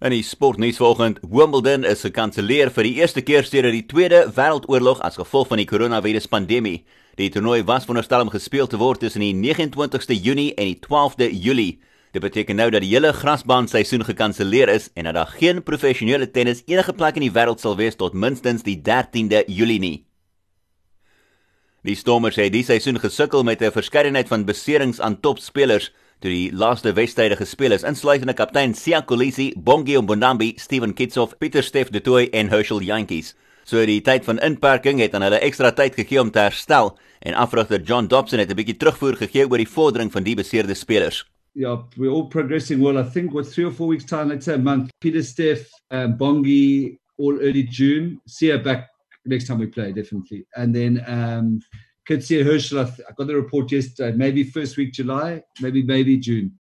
In die sportnuus vanoggend, Wimbledon is gekanselleer vir die eerste keer sedert die Tweede Wêreldoorlog as gevolg van die koronaviruspandemie. Die toernooi was veronderstel om gespeel te word tussen die 29ste Junie en die 12de Julie. Dit beteken nou dat die hele grasbaanseisoen gekanselleer is en dat daar geen professionele tennis enige plek in die wêreld sal wees tot minstens die 13de Julie nie. Die Stormers het die seisoen gesukkel met 'n verskeidenheid van beserings aan topspelers toe die laaste wedstryde gespeel is, insluitende kaptein Sia Kolisi, Bongi Mbonambi, Steven Kitsoff, Pieter Steff de Toey en Herschel Jantjies. So die tyd van inperking het aan hulle ekstra tyd gegee om te herstel en afrigter John Dobson het 'n bietjie terugvoer gegee oor die vordering van die beseerde spelers. Yeah, we're all progressing well. I think what three or four weeks time, let's say a month. Peter Steff, um, Bongi, all early June. See her back next time we play, definitely. And then um, Kitsia Herschel, I, th- I got the report yesterday, maybe first week July, maybe maybe June.